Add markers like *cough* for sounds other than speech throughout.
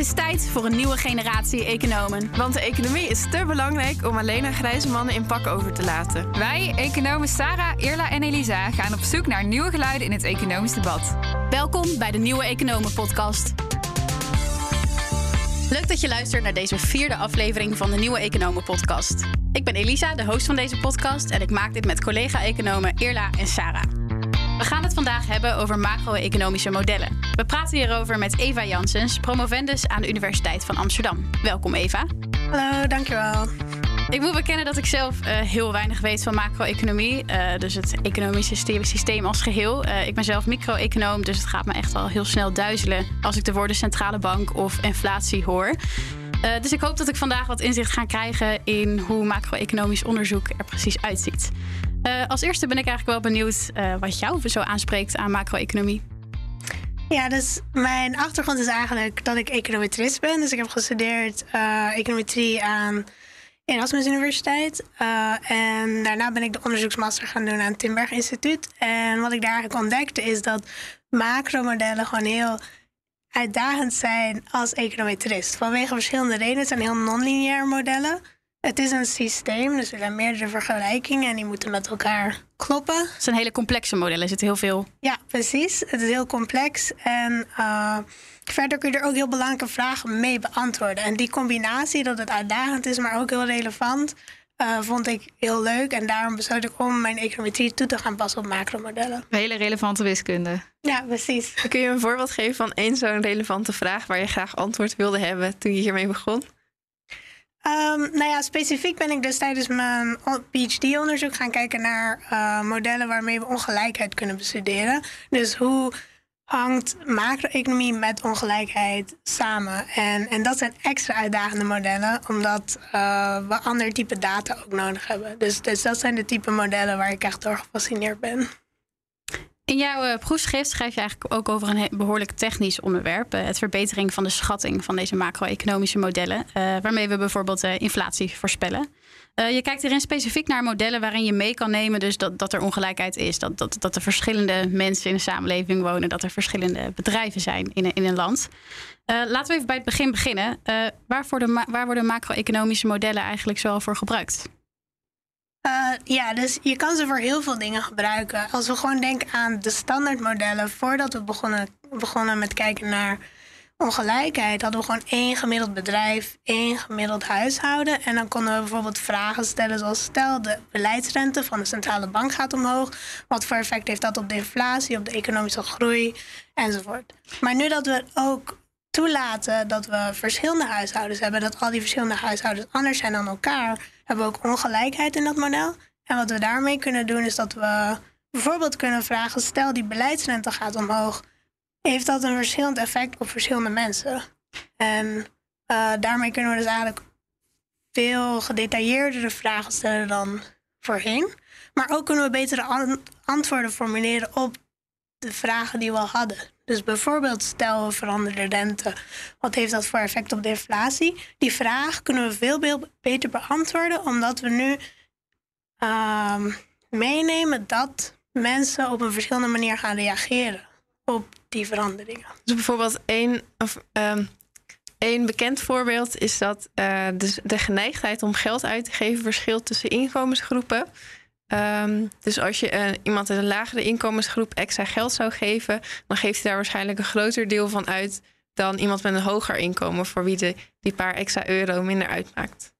is tijd voor een nieuwe generatie economen. Want de economie is te belangrijk om alleen aan grijze mannen in pak over te laten. Wij, economen Sarah, Irla en Elisa, gaan op zoek naar nieuwe geluiden in het economisch debat. Welkom bij de Nieuwe Economen Podcast. Leuk dat je luistert naar deze vierde aflevering van de Nieuwe Economen Podcast. Ik ben Elisa, de host van deze podcast, en ik maak dit met collega-economen Irla en Sarah. We gaan het vandaag hebben over macro-economische modellen. We praten hierover met Eva Janssens, promovendus aan de Universiteit van Amsterdam. Welkom Eva. Hallo, dankjewel. Ik moet bekennen dat ik zelf uh, heel weinig weet van macro-economie. Uh, dus het economische systeem als geheel. Uh, ik ben zelf micro-econoom, dus het gaat me echt wel heel snel duizelen als ik de woorden centrale bank of inflatie hoor. dus ik hoop dat ik vandaag wat inzicht ga krijgen in hoe macro-economisch onderzoek er precies uitziet. Als eerste ben ik eigenlijk wel benieuwd wat jou zo aanspreekt aan macro-economie. Ja, dus mijn achtergrond is eigenlijk dat ik econometrist ben. Dus ik heb gestudeerd econometrie aan Erasmus Universiteit. En daarna ben ik de onderzoeksmaster gaan doen aan het Timberg Instituut. En wat ik daar eigenlijk ontdekte is dat macromodellen gewoon heel uitdagend zijn als econometrist. Vanwege verschillende redenen. Het zijn heel non-lineaire modellen. Het is een systeem, dus er zijn meerdere vergelijkingen en die moeten met elkaar kloppen. Het zijn hele complexe modellen, er zit heel veel. Ja, precies. Het is heel complex. En uh, verder kun je er ook heel belangrijke vragen mee beantwoorden. En die combinatie, dat het uitdagend is, maar ook heel relevant, uh, vond ik heel leuk. En daarom besloot ik om mijn econometrie toe te gaan passen op macromodellen. Hele relevante wiskunde. Ja, precies. Kun je een voorbeeld geven van één zo'n relevante vraag waar je graag antwoord wilde hebben toen je hiermee begon? Um, nou ja, specifiek ben ik dus tijdens mijn PhD-onderzoek gaan kijken naar uh, modellen waarmee we ongelijkheid kunnen bestuderen. Dus hoe hangt macro-economie met ongelijkheid samen? En, en dat zijn extra uitdagende modellen, omdat uh, we ander type data ook nodig hebben. Dus, dus dat zijn de type modellen waar ik echt door gefascineerd ben. In jouw uh, proefschrift schrijf je eigenlijk ook over een behoorlijk technisch onderwerp. Uh, het verbetering van de schatting van deze macro-economische modellen. Uh, waarmee we bijvoorbeeld inflatie voorspellen. je kijkt erin specifiek naar modellen waarin je mee kan nemen dus dat, dat er ongelijkheid is. Dat, dat, dat er verschillende mensen in de samenleving wonen. Dat er verschillende bedrijven zijn in, in een land. laten we even bij het begin beginnen. waar, waar worden macro-economische modellen eigenlijk zoal voor gebruikt? Uh, ja, dus je kan ze voor heel veel dingen gebruiken. Als we gewoon denken aan de standaardmodellen, voordat we begonnen, begonnen met kijken naar ongelijkheid, hadden we gewoon één gemiddeld bedrijf, één gemiddeld huishouden. En dan konden we bijvoorbeeld vragen stellen zoals stel de beleidsrente van de centrale bank gaat omhoog. Wat voor effect heeft dat op de inflatie, op de economische groei enzovoort. Maar nu dat we ook toelaten dat we verschillende huishoudens hebben, dat al die verschillende huishoudens anders zijn dan elkaar, hebben we ook ongelijkheid in dat model. En wat we daarmee kunnen doen is dat we bijvoorbeeld kunnen vragen, stel die beleidsrente gaat omhoog, heeft dat een verschillend effect op verschillende mensen? En uh, daarmee kunnen we dus eigenlijk veel gedetailleerdere vragen stellen dan voorheen. Maar ook kunnen we betere antwoorden formuleren op de vragen die we al hadden. Dus bijvoorbeeld, stel we veranderen de rente. Wat heeft dat voor effect op de inflatie? Die vraag kunnen we veel beter beantwoorden, omdat we nu uh, meenemen dat mensen op een verschillende manier gaan reageren op die veranderingen. Dus bijvoorbeeld één, of, um, één bekend voorbeeld is dat uh, de, de geneigdheid om geld uit te geven verschilt tussen inkomensgroepen. Um, dus als je uh, iemand in een lagere inkomensgroep extra geld zou geven, dan geeft hij daar waarschijnlijk een groter deel van uit dan iemand met een hoger inkomen, voor wie die paar extra euro minder uitmaakt.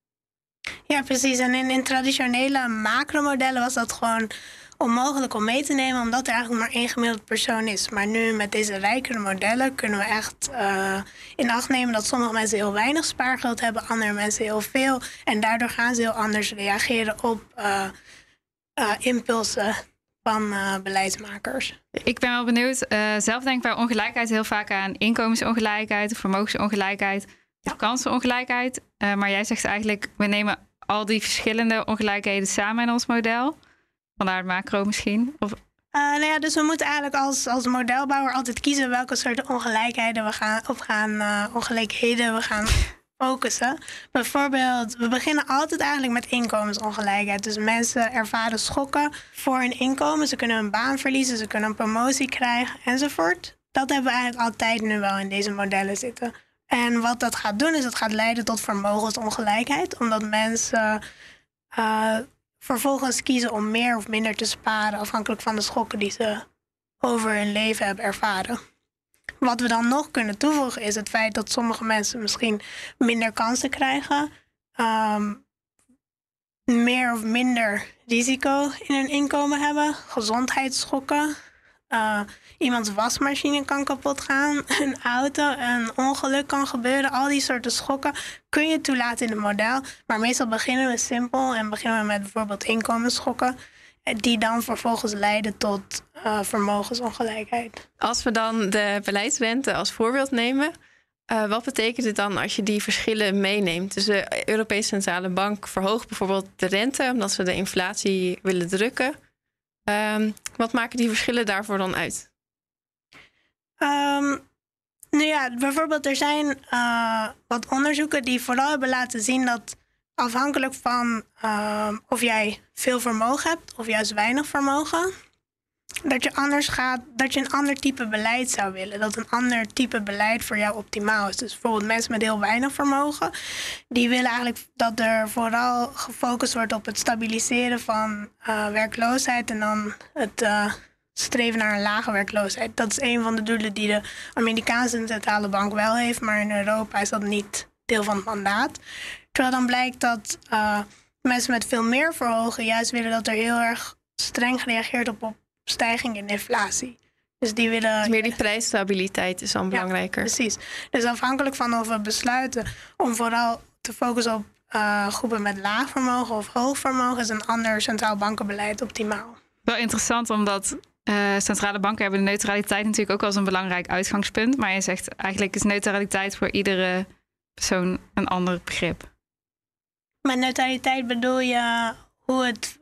Ja, precies. En in, traditionele macromodellen was dat gewoon onmogelijk om mee te nemen, omdat er eigenlijk maar één gemiddeld persoon is. Maar nu met deze rijkere modellen kunnen we echt uh, in acht nemen dat sommige mensen heel weinig spaargeld hebben, andere mensen heel veel. En daardoor gaan ze heel anders reageren op. Uh, impulsen van uh, beleidsmakers. Ik ben wel benieuwd. Uh, zelf denk ik bij ongelijkheid heel vaak aan inkomensongelijkheid, vermogensongelijkheid, ja. kansenongelijkheid. maar jij zegt eigenlijk, we nemen al die verschillende ongelijkheden samen in ons model. Vandaar het macro misschien. Of... nou ja, dus we moeten eigenlijk als, als modelbouwer altijd kiezen welke soorten ongelijkheden we gaan, of gaan ongelijkheden we gaan focussen. Bijvoorbeeld, we beginnen altijd eigenlijk met inkomensongelijkheid. Dus mensen ervaren schokken voor hun inkomen. Ze kunnen een baan verliezen, ze kunnen een promotie krijgen enzovoort. Dat hebben we eigenlijk altijd nu wel in deze modellen zitten. En wat dat gaat doen, is het gaat leiden tot vermogensongelijkheid. Omdat mensen uh, vervolgens kiezen om meer of minder te sparen, afhankelijk van de schokken die ze over hun leven hebben ervaren. Wat we dan nog kunnen toevoegen is het feit dat sommige mensen misschien minder kansen krijgen, um, meer of minder risico in hun inkomen hebben, gezondheidsschokken, uh, iemands wasmachine kan kapot gaan, *laughs* een auto, een ongeluk kan gebeuren. Al die soorten schokken kun je toelaten in het model. Maar meestal beginnen we simpel en beginnen we met bijvoorbeeld inkomensschokken. Eh, die dan vervolgens leiden tot uh, vermogensongelijkheid. Als we dan de beleidsrente als voorbeeld nemen, uh, wat betekent het dan als je die verschillen meeneemt? Dus de Europese Centrale Bank verhoogt bijvoorbeeld de rente omdat ze de inflatie willen drukken. Um, wat maken die verschillen daarvoor dan uit? Um, nou ja, bijvoorbeeld er zijn uh, wat onderzoeken die vooral hebben laten zien dat afhankelijk van uh, of jij veel vermogen hebt of juist weinig vermogen, dat je anders gaat, dat je een ander type beleid zou willen. Dat een ander type beleid voor jou optimaal is. Dus bijvoorbeeld mensen met heel weinig vermogen, die willen eigenlijk dat er vooral gefocust wordt op het stabiliseren van uh, werkloosheid en dan het uh, streven naar een lage werkloosheid. Dat is een van de doelen die de Amerikaanse centrale bank wel heeft, maar in Europa is dat niet deel van het mandaat. Terwijl dan blijkt dat uh, mensen met veel meer verhogen juist willen dat er heel erg streng gereageerd op, op stijging in inflatie. Dus die willen. Dus meer die prijsstabiliteit is dan belangrijker. Precies. Dus afhankelijk van of we besluiten om vooral te focussen op uh, groepen met laag vermogen of hoog vermogen, is een ander centraal bankenbeleid optimaal. Wel interessant, omdat uh, centrale banken hebben de neutraliteit natuurlijk ook als een belangrijk uitgangspunt. Maar je zegt eigenlijk is neutraliteit voor iedere persoon een ander begrip. Met neutraliteit bedoel je hoe het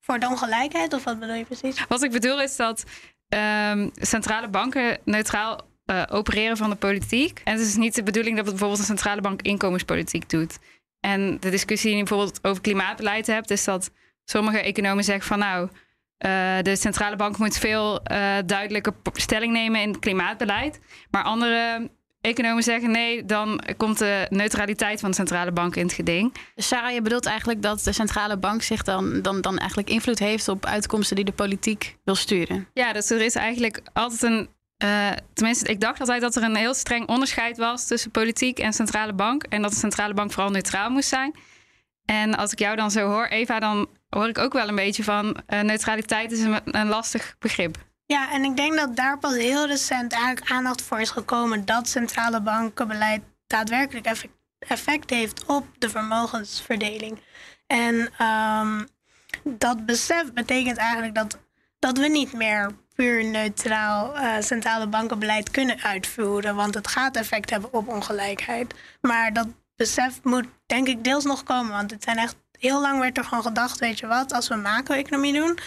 voor de ongelijkheid? Of wat bedoel je precies? Wat ik bedoel is dat um, centrale banken neutraal uh, opereren van de politiek. En het is niet de bedoeling dat bijvoorbeeld een centrale bank inkomenspolitiek doet. En de discussie die je bijvoorbeeld over klimaatbeleid hebt, is dat sommige economen zeggen van nou, uh, de centrale bank moet veel uh, duidelijker stelling nemen in het klimaatbeleid. Maar andere economen zeggen nee, dan komt de neutraliteit van de centrale bank in het geding. Sarah, je bedoelt eigenlijk dat de centrale bank zich dan, dan, dan eigenlijk invloed heeft op uitkomsten die de politiek wil sturen? Ja, dus er is eigenlijk altijd een. Uh, tenminste, ik dacht altijd dat er een heel streng onderscheid was tussen politiek en centrale bank. En dat de centrale bank vooral neutraal moest zijn. En als ik jou dan zo hoor, Eva, dan hoor ik ook wel een beetje van uh, neutraliteit is een, een lastig begrip. Ja, en ik denk dat daar pas heel recent eigenlijk aandacht voor is gekomen dat centrale bankenbeleid daadwerkelijk effect heeft op de vermogensverdeling. En um, dat besef betekent eigenlijk dat, dat we niet meer puur neutraal uh, centrale bankenbeleid kunnen uitvoeren, want het gaat effect hebben op ongelijkheid. Maar dat besef moet denk ik deels nog komen, want het zijn echt heel lang werd er gewoon gedacht, weet je wat, als we macro-economie doen,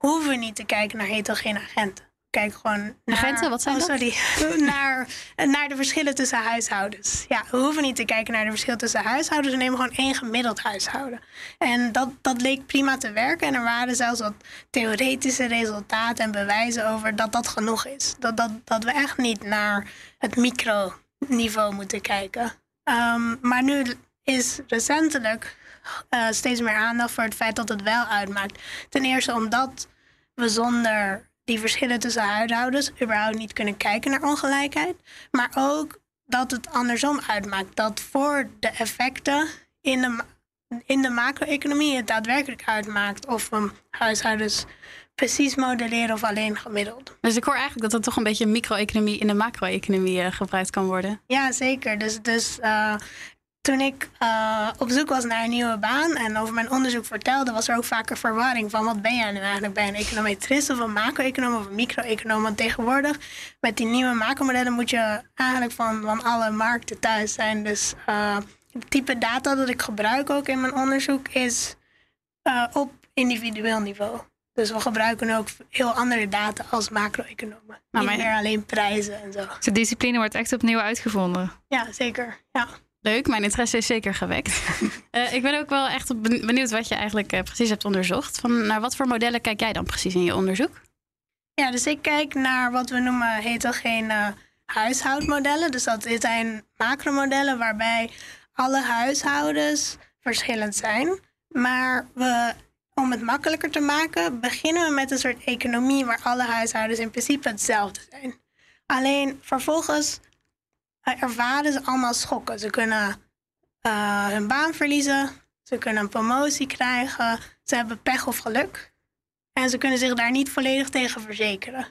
hoeven niet te kijken naar heterogene agenten. Kijk gewoon naar, agenten, wat zijn oh, sorry, *laughs* naar, naar de verschillen tussen huishoudens. Ja, we hoeven niet te kijken naar de verschillen tussen huishoudens. We nemen gewoon één gemiddeld huishouden. En dat, dat leek prima te werken. En er waren zelfs wat theoretische resultaten en bewijzen over dat dat genoeg is. Dat, dat, dat we echt niet naar het microniveau moeten kijken. Um, maar nu is recentelijk uh, steeds meer aandacht voor het feit dat het wel uitmaakt. Ten eerste omdat we zonder die verschillen tussen huishoudens überhaupt niet kunnen kijken naar ongelijkheid. Maar ook dat het andersom uitmaakt. Dat voor de effecten in de, in de macro-economie het daadwerkelijk uitmaakt of we huishoudens precies modelleren of alleen gemiddeld. Dus ik hoor eigenlijk dat er toch een beetje micro-economie in de macro-economie uh, gebruikt kan worden. Ja, zeker. Dus, dus uh, toen ik uh, op zoek was naar een nieuwe baan en over mijn onderzoek vertelde, was er ook vaker verwarring van wat ben jij nu eigenlijk? Ben je een econometrist of een macro-econoom of een micro-econoom? Want tegenwoordig met die nieuwe macromodellen moet je eigenlijk van, van alle markten thuis zijn. Dus uh, het type data dat ik gebruik ook in mijn onderzoek is uh, op individueel niveau. Dus we gebruiken ook heel andere data als macro-economen. Nou, Niet meer alleen prijzen en zo. De discipline wordt echt opnieuw uitgevonden. Ja, zeker. Ja. Leuk, mijn interesse is zeker gewekt. uh, *laughs* ik ben ook wel echt benieuwd wat je eigenlijk uh, precies hebt onderzocht. Van, naar wat voor modellen kijk jij dan precies in je onderzoek? Ja, dus ik kijk naar wat we noemen heterogene huishoudmodellen. Dus dat zijn macromodellen waarbij alle huishoudens verschillend zijn. Maar we, om het makkelijker te maken, beginnen we met een soort economie waar alle huishoudens in principe hetzelfde zijn. Alleen vervolgens ervaren ze allemaal schokken. Ze kunnen uh, hun baan verliezen, ze kunnen een promotie krijgen, ze hebben pech of geluk. En ze kunnen zich daar niet volledig tegen verzekeren.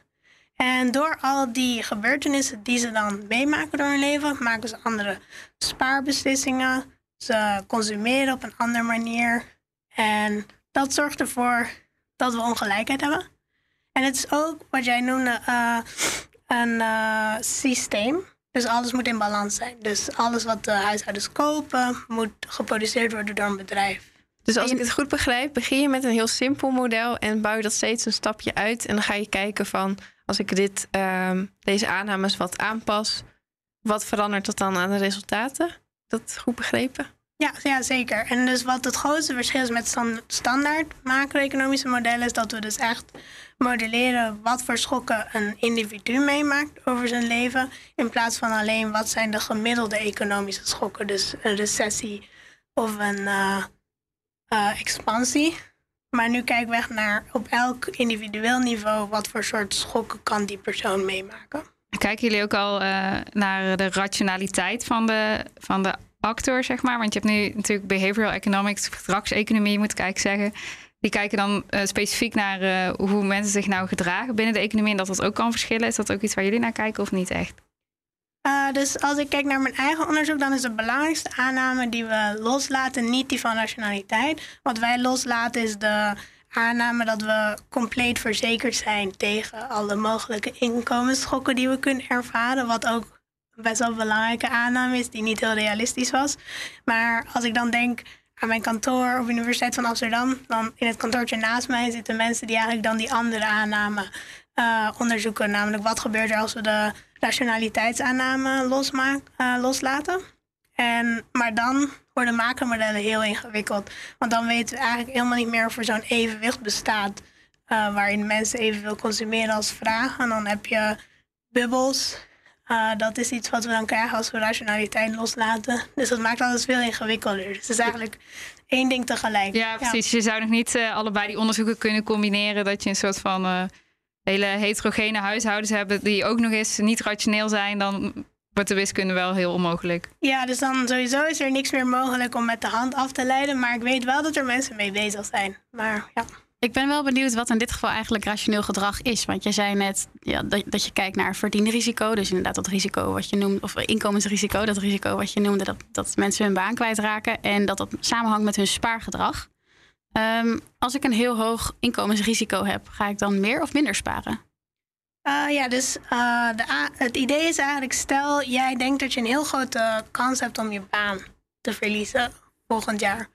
En door al die gebeurtenissen die ze dan meemaken door hun leven, maken ze andere spaarbeslissingen. Ze consumeren op een andere manier. En dat zorgt ervoor dat we ongelijkheid hebben. En het is ook wat jij noemde uh, een uh, systeem. Dus alles moet in balans zijn. Dus alles wat de huishoudens kopen, moet geproduceerd worden door een bedrijf. Dus als ik het goed begrijp, begin je met een heel simpel model en bouw je dat steeds een stapje uit. En dan ga je kijken van als ik dit, uh, deze aannames wat aanpas, wat verandert dat dan aan de resultaten? Dat goed begrepen? Ja, ja, zeker. En dus wat het grootste verschil is met standaard macro-economische modellen, is dat we dus echt modelleren wat voor schokken een individu meemaakt over zijn leven, in plaats van alleen wat zijn de gemiddelde economische schokken, dus een recessie of een uh, uh, expansie. Maar nu kijken we naar op elk individueel niveau wat voor soort schokken kan die persoon meemaken. Kijken jullie ook al uh, naar de rationaliteit van de, van de actor, zeg maar? Want je hebt nu natuurlijk behavioral economics, gedragseconomie, moet ik eigenlijk zeggen. Die kijken dan uh, specifiek naar uh, hoe mensen zich nou gedragen binnen de economie en dat dat ook kan verschillen. Is dat ook iets waar jullie naar kijken of niet echt? Uh, dus als ik kijk naar mijn eigen onderzoek, dan is de belangrijkste aanname die we loslaten niet die van nationaliteit. Wat wij loslaten is de aanname dat we compleet verzekerd zijn tegen alle mogelijke inkomensschokken die we kunnen ervaren. Wat ook best wel een belangrijke aanname is, die niet heel realistisch was. Maar als ik dan denk aan mijn kantoor op de Universiteit van Amsterdam, dan in het kantoortje naast mij zitten mensen die eigenlijk dan die andere aanname uh, onderzoeken. Namelijk wat gebeurt er als we de rationaliteitsaanname losmaak, uh, loslaten. En, maar dan worden macromodellen heel ingewikkeld. Want dan weten we eigenlijk helemaal niet meer of er zo'n evenwicht bestaat. Uh, waarin mensen evenveel consumeren als vragen. En dan heb je bubbels. Uh, dat is iets wat we dan krijgen als we rationaliteit loslaten. Dus dat maakt alles veel ingewikkelder. Dus het is eigenlijk één ding tegelijk. Ja, precies. Ja. Je zou nog niet uh, allebei die onderzoeken kunnen combineren. Dat je een soort van uh, hele heterogene huishoudens hebt die ook nog eens niet rationeel zijn. Dan wordt de wiskunde wel heel onmogelijk. Ja, dus dan sowieso is er niks meer mogelijk om met de hand af te leiden. Maar ik weet wel dat er mensen mee bezig zijn. Maar ja. Ik ben wel benieuwd wat in dit geval eigenlijk rationeel gedrag is. Want je zei net ja, dat, dat je kijkt naar verdienrisico. Dus inderdaad dat risico wat je noemt, of inkomensrisico, dat risico wat je noemde, dat, dat mensen hun baan kwijtraken. En dat dat samenhangt met hun spaargedrag. Um, als ik een heel hoog inkomensrisico heb, ga ik dan meer of minder sparen? Uh, ja, dus uh, de, het idee is eigenlijk, stel jij denkt dat je een heel grote kans hebt om je baan te verliezen volgend jaar.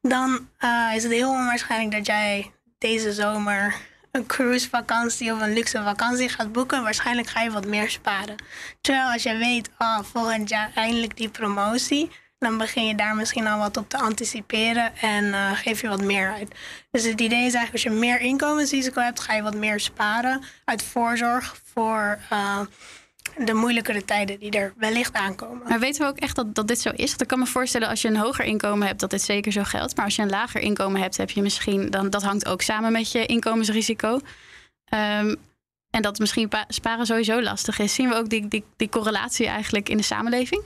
Dan uh, is het heel onwaarschijnlijk dat jij deze zomer een cruisevakantie of een luxe vakantie gaat boeken, waarschijnlijk ga je wat meer sparen. Terwijl als je weet, oh, volgend jaar eindelijk die promotie, dan begin je daar misschien al wat op te anticiperen en uh, geef je wat meer uit. Dus het idee is eigenlijk als je meer inkomensrisico hebt, ga je wat meer sparen uit voorzorg voor uh, de moeilijkere tijden die er wellicht aankomen. Maar weten we ook echt dat, dat dit zo is? Want ik kan me voorstellen als je een hoger inkomen hebt dat dit zeker zo geldt. Maar als je een lager inkomen hebt, heb je misschien dan dat hangt ook samen met je inkomensrisico. Um, en dat misschien sparen sowieso lastig is. Zien we ook die, die, die correlatie eigenlijk in de samenleving?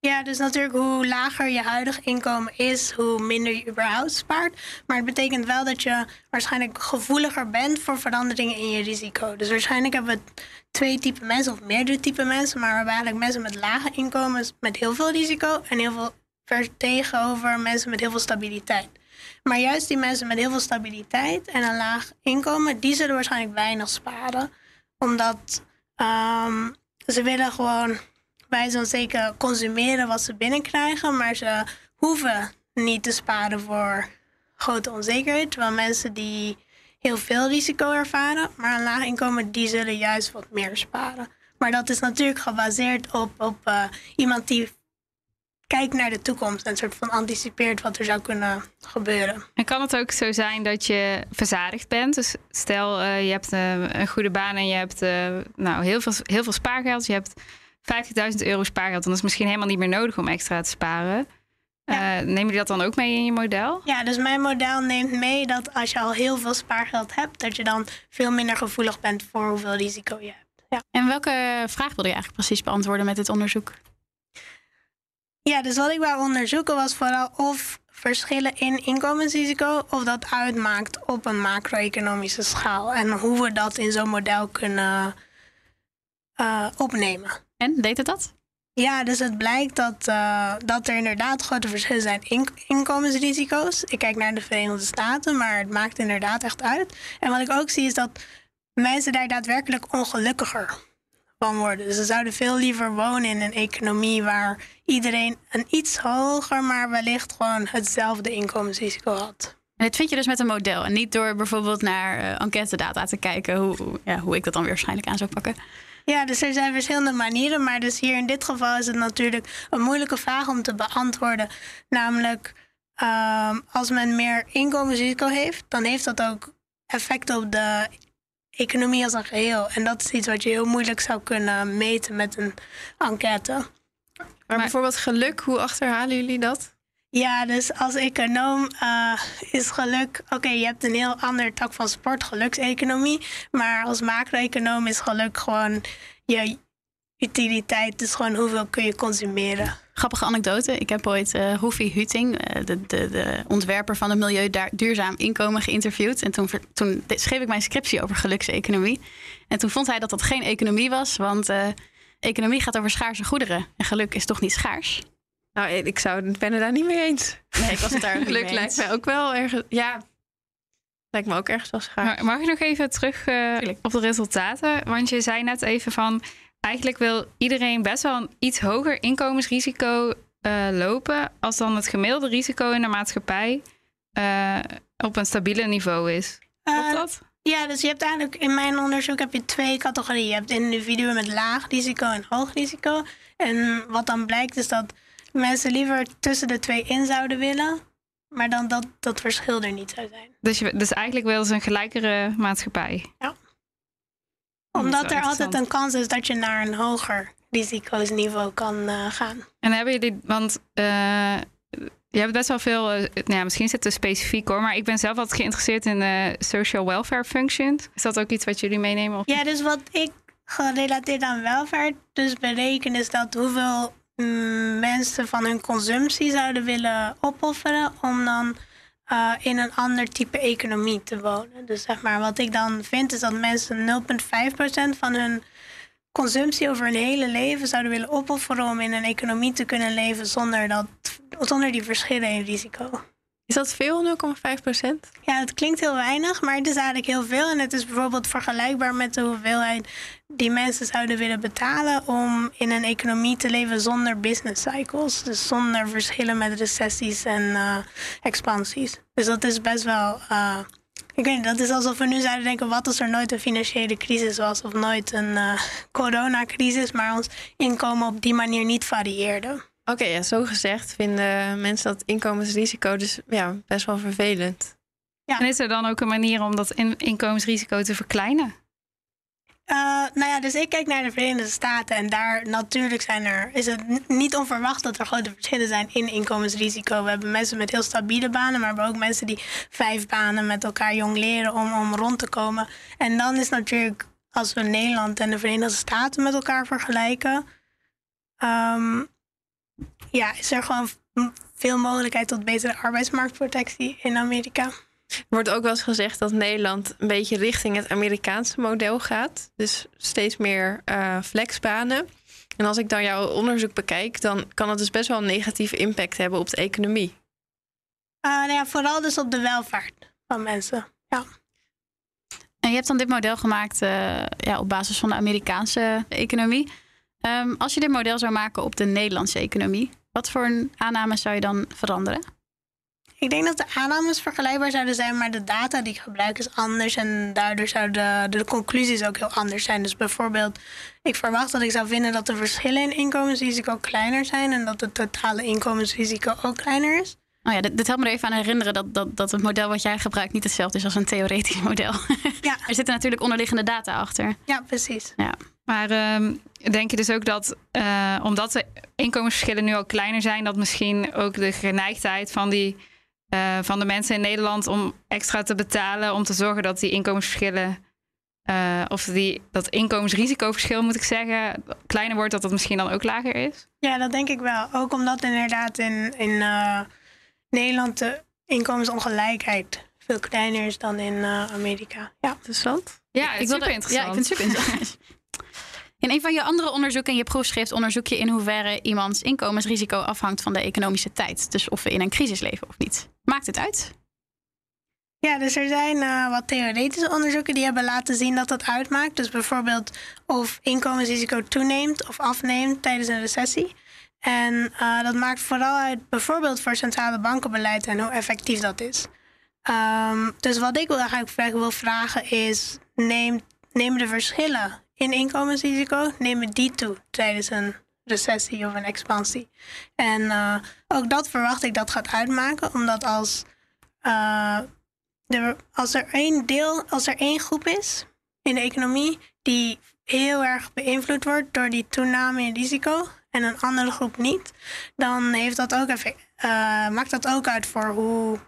Ja, dus natuurlijk hoe lager je huidig inkomen is, hoe minder je überhaupt spaart. Maar het betekent wel dat je waarschijnlijk gevoeliger bent voor veranderingen in je risico. Dus waarschijnlijk hebben we twee typen mensen of meerdere typen mensen, maar we hebben eigenlijk mensen met lage inkomens met heel veel risico en heel veel tegenover mensen met heel veel stabiliteit. Maar juist die mensen met heel veel stabiliteit en een laag inkomen, die zullen waarschijnlijk weinig sparen. Omdat um, ze willen gewoon wij zullen zeker consumeren wat ze binnenkrijgen, maar ze hoeven niet te sparen voor grote onzekerheid. Terwijl mensen die heel veel risico ervaren, maar een laag inkomen, die zullen juist wat meer sparen. Maar dat is natuurlijk gebaseerd op, op uh, iemand die kijkt naar de toekomst en soort van anticipeert wat er zou kunnen gebeuren. En kan het ook zo zijn dat je verzadigd bent? Dus stel uh, je hebt uh, een goede baan en je hebt nou, heel, veel, heel veel spaargeld, je hebt 50.000 euro spaargeld. Dan is het misschien helemaal niet meer nodig om extra te sparen. Ja. Uh, neem je dat dan ook mee in je model? Ja, dus mijn model neemt mee dat als je al heel veel spaargeld hebt, dat je dan veel minder gevoelig bent voor hoeveel risico je hebt. Ja. En welke vraag wilde je eigenlijk precies beantwoorden met dit onderzoek? Ja, dus wat ik wou onderzoeken was vooral of verschillen in inkomensrisico, of dat uitmaakt op een macro-economische schaal. En hoe we dat in zo'n model kunnen uh, opnemen. En deed het dat? Ja, dus het blijkt dat, uh, dat er inderdaad grote verschillen zijn in inkomensrisico's. Ik kijk naar de Verenigde Staten, maar het maakt inderdaad echt uit. En wat ik ook zie is dat mensen daar daadwerkelijk ongelukkiger van worden. Dus ze zouden veel liever wonen in een economie waar iedereen een iets hoger, maar wellicht gewoon hetzelfde inkomensrisico had. En dit vind je dus met een model en niet door bijvoorbeeld naar uh, enquête data te kijken, hoe, ja, hoe ik dat dan weer waarschijnlijk aan zou pakken. Ja, dus er zijn verschillende manieren. Maar dus hier in dit geval is het natuurlijk een moeilijke vraag om te beantwoorden. Namelijk, um, als men meer inkomensrisico heeft, dan heeft dat ook effect op de economie als een geheel. En dat is iets wat je heel moeilijk zou kunnen meten met een enquête. Maar bijvoorbeeld geluk, hoe achterhalen jullie dat? Ja, dus als econoom uh, is geluk. Oké, je hebt een heel ander tak van sport, gelukseconomie. Maar als macro-econoom is geluk gewoon je utiliteit. Dus gewoon hoeveel kun je consumeren. Grappige anekdote. Ik heb ooit uh, Hoefie Huting, uh, de, de, de, ontwerper van het Milieu Duurzaam Inkomen, geïnterviewd. En toen, toen schreef ik mijn scriptie over gelukseconomie. En toen vond hij dat dat geen economie was, want economie gaat over schaarse goederen. En geluk is toch niet schaars? Nou, ik zou, ben het daar niet mee eens. Nee, ik was het daar *laughs* niet Geluk lijkt mij ook wel ergens... Ja, lijkt me ook ergens wel schaars. Mag ik nog even terug uh, op de resultaten? Want je zei net even van... Eigenlijk wil iedereen best wel een iets hoger inkomensrisico uh, lopen... als dan het gemiddelde risico in de maatschappij uh, op een stabiele niveau is. Klopt dat? Ja, dus je hebt eigenlijk in mijn onderzoek heb je twee categorieën. Je hebt individuen met laag risico en hoog risico. En wat dan blijkt is dat mensen liever tussen de twee in zouden willen, maar dan dat dat verschil er niet zou zijn. Dus, je, dus eigenlijk willen ze een gelijkere maatschappij? Ja. Omdat er altijd een kans is dat je naar een hoger risicosniveau kan uh, gaan. En hebben jullie, want uh, je hebt best wel veel, uh, nou ja, misschien zit het specifiek hoor, maar ik ben zelf altijd geïnteresseerd in social welfare functions. Is dat ook iets wat jullie meenemen? Of? Ja, dus wat ik gerelateerd aan welvaart dus bereken is dat hoeveel mensen van hun consumptie zouden willen opofferen om dan uh, in een ander type economie te wonen. Dus zeg maar, wat ik dan vind is dat mensen 0,5% van hun consumptie over hun hele leven zouden willen opofferen om in een economie te kunnen leven zonder, dat, zonder die verschillen in risico. Is dat veel, 0,5% Ja, het klinkt heel weinig, maar het is eigenlijk heel veel. En het is bijvoorbeeld vergelijkbaar met de hoeveelheid die mensen zouden willen betalen om in een economie te leven zonder business cycles. Dus zonder verschillen met recessies en uh, expansies. Dus dat is best wel. Uh, ik weet niet, dat is alsof we nu zouden denken: wat als er nooit een financiële crisis was of nooit een uh, coronacrisis, maar ons inkomen op die manier niet varieerde. Oké, okay, ja, zo gezegd vinden mensen dat inkomensrisico dus ja, best wel vervelend. Ja. En is er dan ook een manier om dat in inkomensrisico te verkleinen? Uh, nou ja, dus ik kijk naar de Verenigde Staten en daar natuurlijk zijn er, is het niet onverwacht dat er grote verschillen zijn in inkomensrisico. We hebben mensen met heel stabiele banen, maar we hebben ook mensen die vijf banen met elkaar jong leren om, om rond te komen. En dan is natuurlijk, als we Nederland en de Verenigde Staten met elkaar vergelijken, um, ja, is er gewoon veel mogelijkheid tot betere arbeidsmarktprotectie in Amerika. Er wordt ook wel eens gezegd dat Nederland een beetje richting het Amerikaanse model gaat. Dus steeds meer uh, flexbanen. En als ik dan jouw onderzoek bekijk, dan kan het dus best wel een negatieve impact hebben op de economie. Uh, nou ja, vooral dus op de welvaart van mensen. Ja. En je hebt dan dit model gemaakt uh, ja, op basis van de Amerikaanse economie. Um, als je dit model zou maken op de Nederlandse economie, wat voor een aannames zou je dan veranderen? Ik denk dat de aannames vergelijkbaar zouden zijn, maar de data die ik gebruik is anders. En daardoor zouden de, de conclusies ook heel anders zijn. Dus bijvoorbeeld, ik verwacht dat ik zou vinden dat de verschillen in inkomensrisico kleiner zijn en dat het totale inkomensrisico ook kleiner is. Oh ja, dit, dit helpt me er even aan herinneren dat, dat, dat het model wat jij gebruikt niet hetzelfde is als een theoretisch *laughs* model. Ja. er zitten natuurlijk onderliggende data achter. Ja, precies. Ja. Maar um, denk je dus ook dat, uh, omdat de inkomensverschillen nu al kleiner zijn, dat misschien ook de geneigdheid van, die, uh, van de mensen in Nederland om extra te betalen, om te zorgen dat die inkomensverschillen, uh, of die, dat inkomensrisicoverschil moet ik zeggen, kleiner wordt, dat dat misschien dan ook lager is? Ja, dat denk ik wel. Ook omdat inderdaad in, in Nederland de inkomensongelijkheid veel kleiner is dan in Amerika. Ja, interessant. Ja, ik, super interessant. Ja, ik vind het super interessant. *laughs* In een van je andere onderzoeken in je proefschrift onderzoek je in hoeverre iemands inkomensrisico afhangt van de economische tijd. Dus of we in een crisis leven of niet. Maakt het uit? Ja, dus er zijn uh, wat theoretische onderzoeken die hebben laten zien dat dat uitmaakt. Dus bijvoorbeeld of inkomensrisico toeneemt of afneemt tijdens een recessie. En uh, dat maakt vooral uit bijvoorbeeld voor centrale bankenbeleid en hoe effectief dat is. Um, dus wat ik eigenlijk wil vragen is: nemen de verschillen in inkomensrisico, nemen die toe tijdens een recessie of een expansie. En uh, ook dat verwacht ik dat gaat uitmaken, omdat als, uh, er, als er één deel, als er één groep is in de economie die heel erg beïnvloed wordt door die toename in risico en een andere groep niet, dan heeft dat ook effect, uh, maakt dat ook uit voor hoe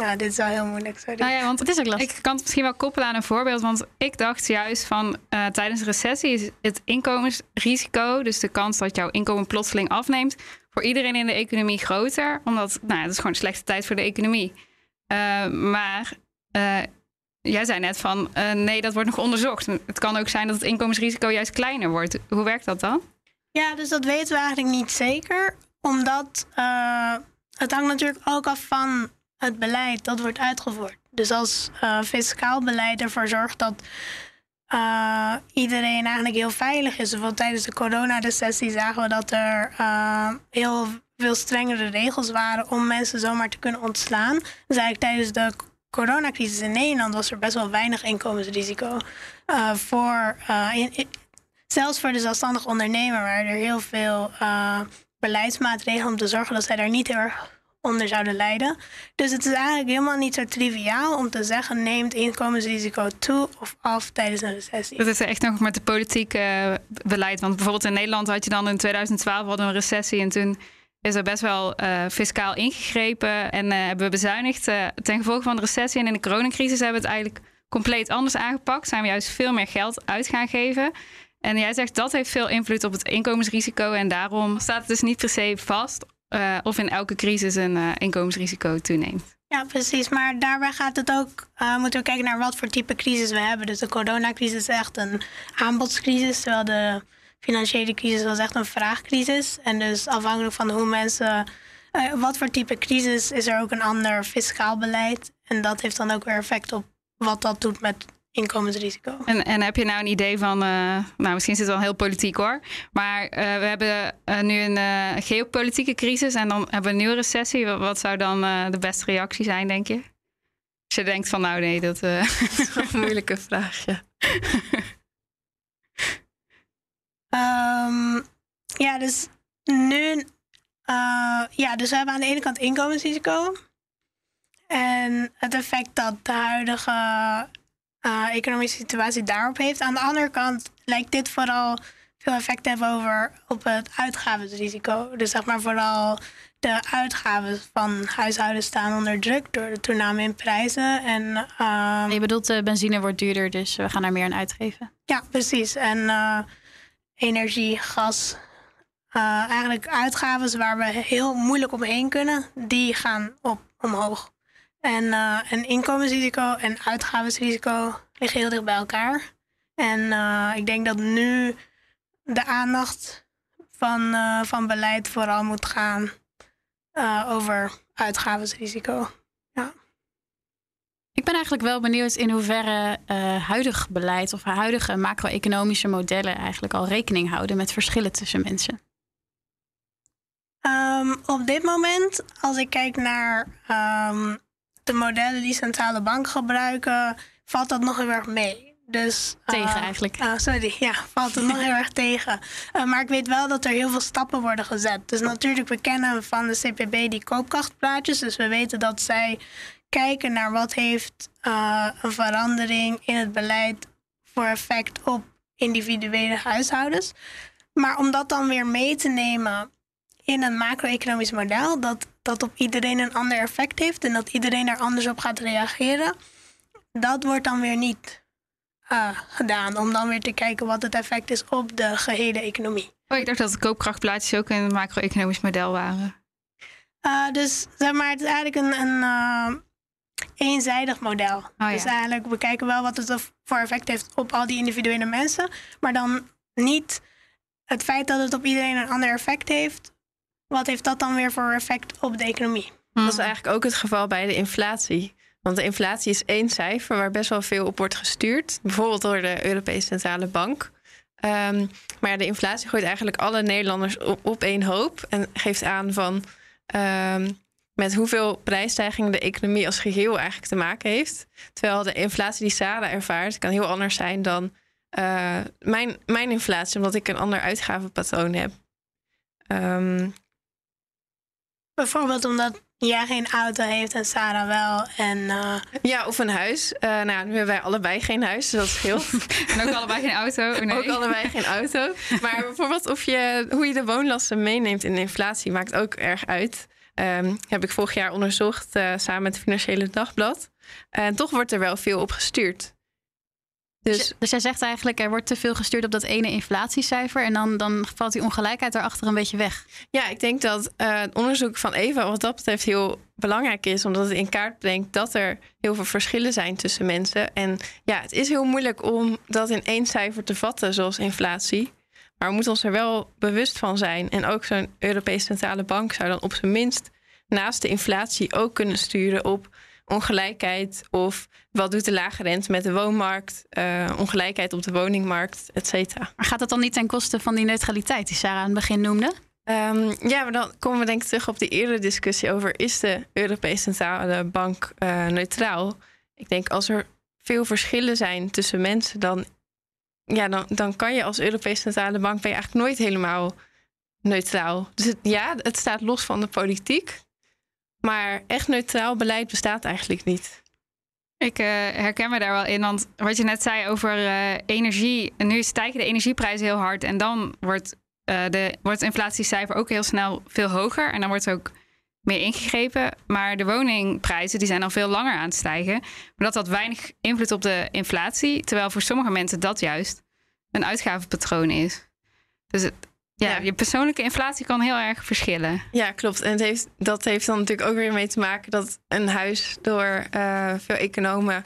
ja, dit is wel heel moeilijk. Sorry. Nou ja, want het is ook lastig. Ik kan het misschien wel koppelen aan een voorbeeld. Want ik dacht juist van uh, tijdens een recessie is het inkomensrisico, dus de kans dat jouw inkomen plotseling afneemt, voor iedereen in de economie groter. Omdat nou, het is gewoon een slechte tijd voor de economie. Uh, maar uh, jij zei net van nee, dat wordt nog onderzocht. Het kan ook zijn dat het inkomensrisico juist kleiner wordt. Hoe werkt dat dan? Ja, dus dat weten we eigenlijk niet zeker. Omdat het hangt natuurlijk ook af van het beleid dat wordt uitgevoerd. Dus als uh, fiscaal beleid ervoor zorgt dat uh, iedereen eigenlijk heel veilig is. Bijvoorbeeld tijdens de coronarecessie zagen we dat er uh, heel veel strengere regels waren om mensen zomaar te kunnen ontslaan. Dus eigenlijk tijdens de coronacrisis in Nederland was er best wel weinig inkomensrisico. voor, zelfs voor de zelfstandig ondernemer waren er heel veel beleidsmaatregelen om te zorgen dat zij daar niet heel erg onder zouden lijden. Dus het is eigenlijk helemaal niet zo triviaal om te zeggen: neemt inkomensrisico toe of af tijdens een recessie. Dat is echt nog met de politieke uh, beleid. Want bijvoorbeeld in Nederland had je dan in 2012 hadden een recessie en toen is er best wel uh, fiscaal ingegrepen en uh, hebben we bezuinigd ten gevolge van de recessie. En in de coronacrisis hebben we het eigenlijk compleet anders aangepakt. Zijn we juist veel meer geld uit gaan geven. En jij zegt dat heeft veel invloed op het inkomensrisico. En daarom staat het dus niet per se vast uh, of in elke crisis een uh, inkomensrisico toeneemt. Ja, precies. Maar daarbij gaat het ook, uh, moeten we kijken naar wat voor type crisis we hebben. Dus de coronacrisis is echt een aanbodscrisis, terwijl de financiële crisis was echt een vraagcrisis. En dus afhankelijk van hoe mensen, wat voor type crisis, is er ook een ander fiscaal beleid. En dat heeft dan ook weer effect op wat dat doet met inkomensrisico. En, en heb je nou een idee van, uh, nou misschien is het wel heel politiek hoor, maar uh, we hebben uh, nu een geopolitieke crisis en dan hebben we een nieuwe recessie. Wat zou dan de beste reactie zijn, denk je? Als je denkt van nou nee, dat, *laughs* dat is een moeilijke vraag, ja. um, *laughs* ja, dus nu, ja, dus we hebben aan de ene kant inkomensrisico. En het effect dat de huidige uh, economische situatie daarop heeft. Aan de andere kant lijkt dit vooral veel effect te hebben over op het uitgavensrisico. Dus zeg maar vooral de uitgaven van huishoudens staan onder druk door de toename in prijzen. En, uh, je bedoelt, de benzine wordt duurder, dus we gaan daar meer aan uitgeven. Ja, precies. En uh, energie, gas, uh, eigenlijk uitgaven waar we heel moeilijk omheen kunnen, die gaan op omhoog. En, uh, en inkomensrisico en uitgavensrisico liggen heel dicht bij elkaar. En uh, ik denk dat nu de aandacht van, uh, van beleid vooral moet gaan over uitgavensrisico. Ja. Ik ben eigenlijk wel benieuwd in hoeverre huidig beleid of huidige macro-economische modellen eigenlijk al rekening houden met verschillen tussen mensen. Um, op dit moment, als ik kijk naar um, de modellen die centrale banken gebruiken, valt dat nog heel erg mee. Dus, tegen uh, eigenlijk. Uh, sorry, ja, valt het nog *laughs* heel erg tegen. Uh, maar ik weet wel dat er heel veel stappen worden gezet. Dus natuurlijk, we kennen van de CPB die koopkrachtplaatjes. Dus we weten dat zij kijken naar wat heeft een verandering in het beleid voor effect op individuele huishoudens. Maar om dat dan weer mee te nemen in een macro-economisch model, dat, dat op iedereen een ander effect heeft en dat iedereen daar anders op gaat reageren, dat wordt dan weer niet uh, gedaan. Om dan weer te kijken wat het effect is op de gehele economie. Oh, ik dacht dat de koopkrachtplaatjes ook een macro-economisch model waren. Uh, dus zeg maar, het is eigenlijk een, een uh, eenzijdig model. Oh, dus eigenlijk, we kijken wel wat het voor effect heeft op al die individuele mensen, maar dan niet het feit dat het op iedereen een ander effect heeft. Wat heeft dat dan weer voor effect op de economie? Dat is eigenlijk ook het geval bij de inflatie. Want de inflatie is één cijfer waar best wel veel op wordt gestuurd. Bijvoorbeeld door de Europese Centrale Bank. Um, maar de inflatie gooit eigenlijk alle Nederlanders op, op één hoop. En geeft aan van um, met hoeveel prijsstijgingen de economie als geheel eigenlijk te maken heeft. Terwijl de inflatie die Sarah ervaart, kan heel anders zijn dan uh, mijn, mijn inflatie, omdat ik een ander uitgavenpatroon heb. Um, Bijvoorbeeld omdat jij geen auto heeft en Sarah wel. En, uh... Ja, of een huis. Uh, nou, nu hebben wij allebei geen huis, dus dat scheelt. *laughs* en ook allebei geen auto. Oh, nee. Ook allebei geen auto. Maar bijvoorbeeld of je, hoe je de woonlasten meeneemt in de inflatie maakt ook erg uit. Um, heb ik vorig jaar onderzocht uh, samen met het Financiële Dagblad. En toch wordt er wel veel op gestuurd. Dus, dus jij zegt eigenlijk, er wordt te veel gestuurd op dat ene inflatiecijfer. En dan, dan valt die ongelijkheid daarachter een beetje weg. Ja, ik denk dat uh, het onderzoek van Eva wat dat betreft heel belangrijk is. Omdat het in kaart brengt dat er heel veel verschillen zijn tussen mensen. En ja, het is heel moeilijk om dat in één cijfer te vatten, zoals inflatie. Maar we moeten ons er wel bewust van zijn. En ook zo'n Europese Centrale Bank zou dan op zijn minst naast de inflatie ook kunnen sturen op ongelijkheid of wat doet de lage rente met de woonmarkt, uh, ongelijkheid op de woningmarkt, et cetera. Maar gaat dat dan niet ten koste van die neutraliteit die Sarah aan het begin noemde? Um, ja, maar dan komen we denk ik terug op die eerdere discussie over is de Europese Centrale Bank uh, neutraal? Ik denk als er veel verschillen zijn tussen mensen, dan, ja, dan, dan kan je als Europese Centrale Bank ben je eigenlijk nooit helemaal neutraal. Dus het, ja, het staat los van de politiek. Maar echt neutraal beleid bestaat eigenlijk niet. Ik uh, herken me daar wel in, want wat je net zei over uh, energie. Nu stijgen de energieprijzen heel hard en dan wordt, uh, de, wordt inflatiecijfer ook heel snel veel hoger. En dan wordt ook meer ingegrepen. Maar de woningprijzen die zijn al veel langer aan het stijgen. Maar dat had weinig invloed op de inflatie. Terwijl voor sommige mensen dat juist een uitgavenpatroon is. Dus het, ja, je persoonlijke inflatie kan heel erg verschillen. Ja, klopt. En het heeft, dat heeft dan natuurlijk ook weer mee te maken dat een huis door uh, veel economen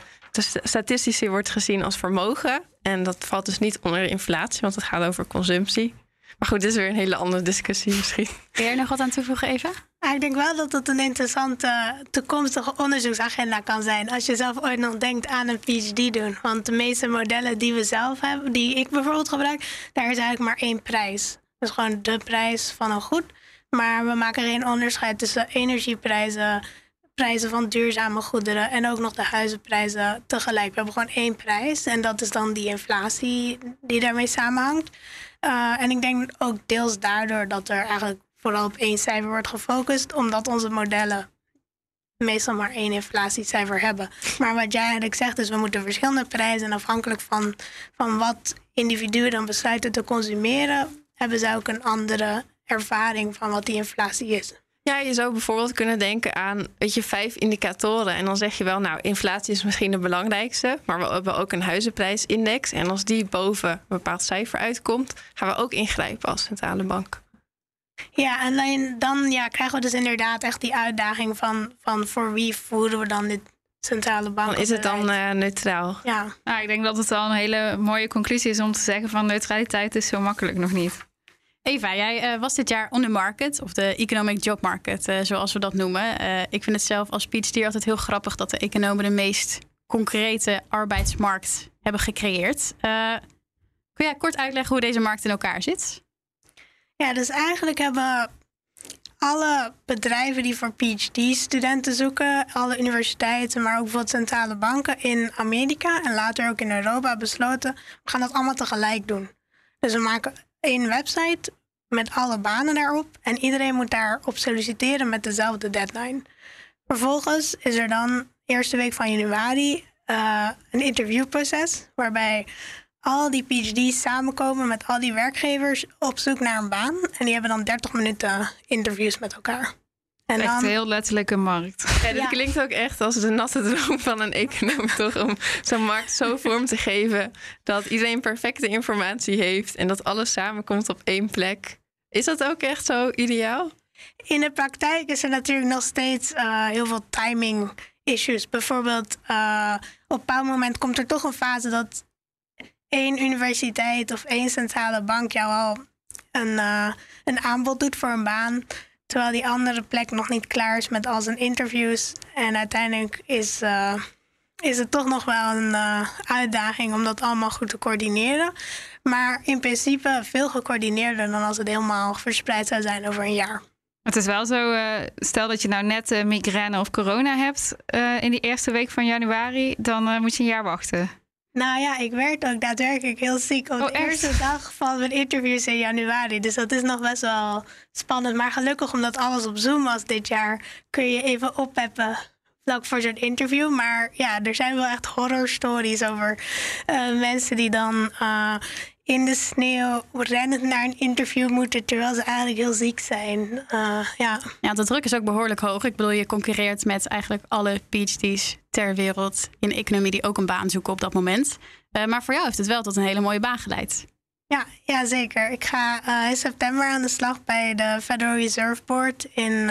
statistisch wordt gezien als vermogen. En dat valt dus niet onder de inflatie, want het gaat over consumptie. Maar goed, dit is weer een hele andere discussie misschien. Wil jij nog wat aan toevoegen, even? ik denk wel dat het een interessante toekomstige onderzoeksagenda kan zijn. Als je zelf ooit nog denkt aan een PhD doen. Want de meeste modellen die we zelf hebben, die ik bijvoorbeeld gebruik, daar is eigenlijk maar één prijs. Dat is gewoon de prijs van een goed. Maar we maken geen onderscheid tussen energieprijzen, prijzen van duurzame goederen en ook nog de huizenprijzen tegelijk. We hebben gewoon één prijs en dat is dan die inflatie die daarmee samenhangt. Uh, en ik denk ook deels daardoor dat er eigenlijk vooral op één cijfer wordt gefocust, omdat onze modellen meestal maar één inflatiecijfer hebben. Maar wat jij eigenlijk zegt, is we moeten verschillende prijzen afhankelijk van, van wat individuen dan besluiten te consumeren, hebben ze ook een andere ervaring van wat die inflatie is. Ja, je zou bijvoorbeeld kunnen denken aan weet je, vijf indicatoren. En dan zeg je wel, nou, inflatie is misschien de belangrijkste. Maar we hebben ook een huizenprijsindex. En als die boven een bepaald cijfer uitkomt, gaan we ook ingrijpen als centrale bank. Ja, en dan, dan ja, krijgen we dus inderdaad echt die uitdaging van, van voor wie voeren we dan dit centrale bank. is het dan uh, neutraal? Ja. Nou, ik denk dat het wel een hele mooie conclusie is om te zeggen van neutraliteit is zo makkelijk nog niet. Eva, jij uh, was dit jaar on the market, of de economic job market, uh, zoals we dat noemen. Uh, ik vind het zelf als PhD altijd heel grappig dat de economen de meest concrete arbeidsmarkt hebben gecreëerd. kun jij kort uitleggen hoe deze markt in elkaar zit? Ja, dus eigenlijk hebben alle bedrijven die voor PhD-studenten zoeken, alle universiteiten, maar ook bijvoorbeeld centrale banken in Amerika en later ook in Europa besloten, we gaan dat allemaal tegelijk doen. Dus we maken één website met alle banen daarop. En iedereen moet daarop solliciteren met dezelfde deadline. Vervolgens is er dan eerste week van januari uh, een interviewproces waarbij al die PhD's samenkomen met al die werkgevers op zoek naar een baan. En die hebben dan 30 minuten interviews met elkaar. En Echt dan, heel letterlijk een markt. Ja, Ja. klinkt ook echt als de natte droom van een econoom, toch? Om zo'n markt zo vorm te geven dat iedereen perfecte informatie heeft en dat alles samenkomt op één plek. Is dat ook echt zo ideaal? In de praktijk is er natuurlijk nog steeds eh, heel veel timing issues. Bijvoorbeeld, eh, op een bepaald moment komt er toch een fase dat één universiteit of één centrale bank jou al een, eh, een aanbod doet voor een baan. Terwijl die andere plek nog niet klaar is met al zijn interviews. En uiteindelijk is, eh, is het toch nog wel een eh, uitdaging om dat allemaal goed te coördineren. Maar in principe veel gecoördineerder dan als het helemaal verspreid zou zijn over een jaar. Het is wel zo, eh, stel dat je nou net migraine of corona hebt in die eerste week van januari, dan moet je een jaar wachten. Nou ja, ik werd ook daadwerkelijk heel ziek op Oh, de echt? eerste dag van mijn interviews in januari. Dus dat is nog best wel spannend. Maar gelukkig omdat alles op Zoom was dit jaar, kun je even oppeppen vlak voor zo'n interview. Maar ja, er zijn wel echt horror stories over eh, mensen die dan eh, in de sneeuw rennend naar een interview moeten terwijl ze eigenlijk heel ziek zijn. Eh, ja. Ja, de druk is ook behoorlijk hoog. Ik bedoel, je concurreert met eigenlijk alle PhD's ter wereld in economie die ook een baan zoeken op dat moment. Eh, maar voor jou heeft het wel tot een hele mooie baan geleid. Ja, ja, zeker. Ik ga eh, in september aan de slag bij de Federal Reserve Board in,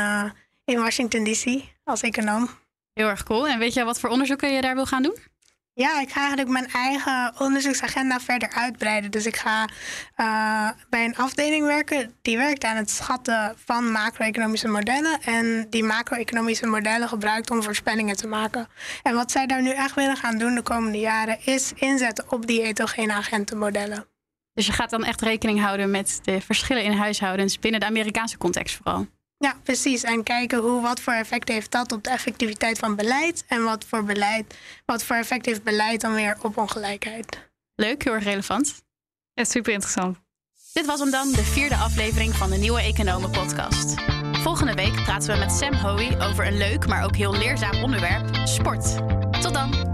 in Washington DC als econoom. Heel erg cool. En weet je wat voor onderzoeken je daar wil gaan doen? Ja, ik ga eigenlijk mijn eigen onderzoeksagenda verder uitbreiden. Dus ik ga eh, bij een afdeling werken die werkt aan het schatten van macro-economische modellen. En die macro-economische modellen gebruikt om voorspellingen te maken. En wat zij daar nu echt willen gaan doen de komende jaren is inzetten op die hetogene agentenmodellen. Dus je gaat dan echt rekening houden met de verschillen in huishoudens binnen de Amerikaanse context vooral. Ja, precies. En kijken hoe, wat voor effect heeft dat op de effectiviteit van beleid. En wat voor, beleid, wat voor effect heeft beleid dan weer op ongelijkheid. Leuk, heel erg relevant. Ja, super interessant. Dit was hem dan, de vierde aflevering van de Nieuwe Economen podcast. Volgende week praten we met Sam Hoey over een leuk, maar ook heel leerzaam onderwerp, sport. Tot dan!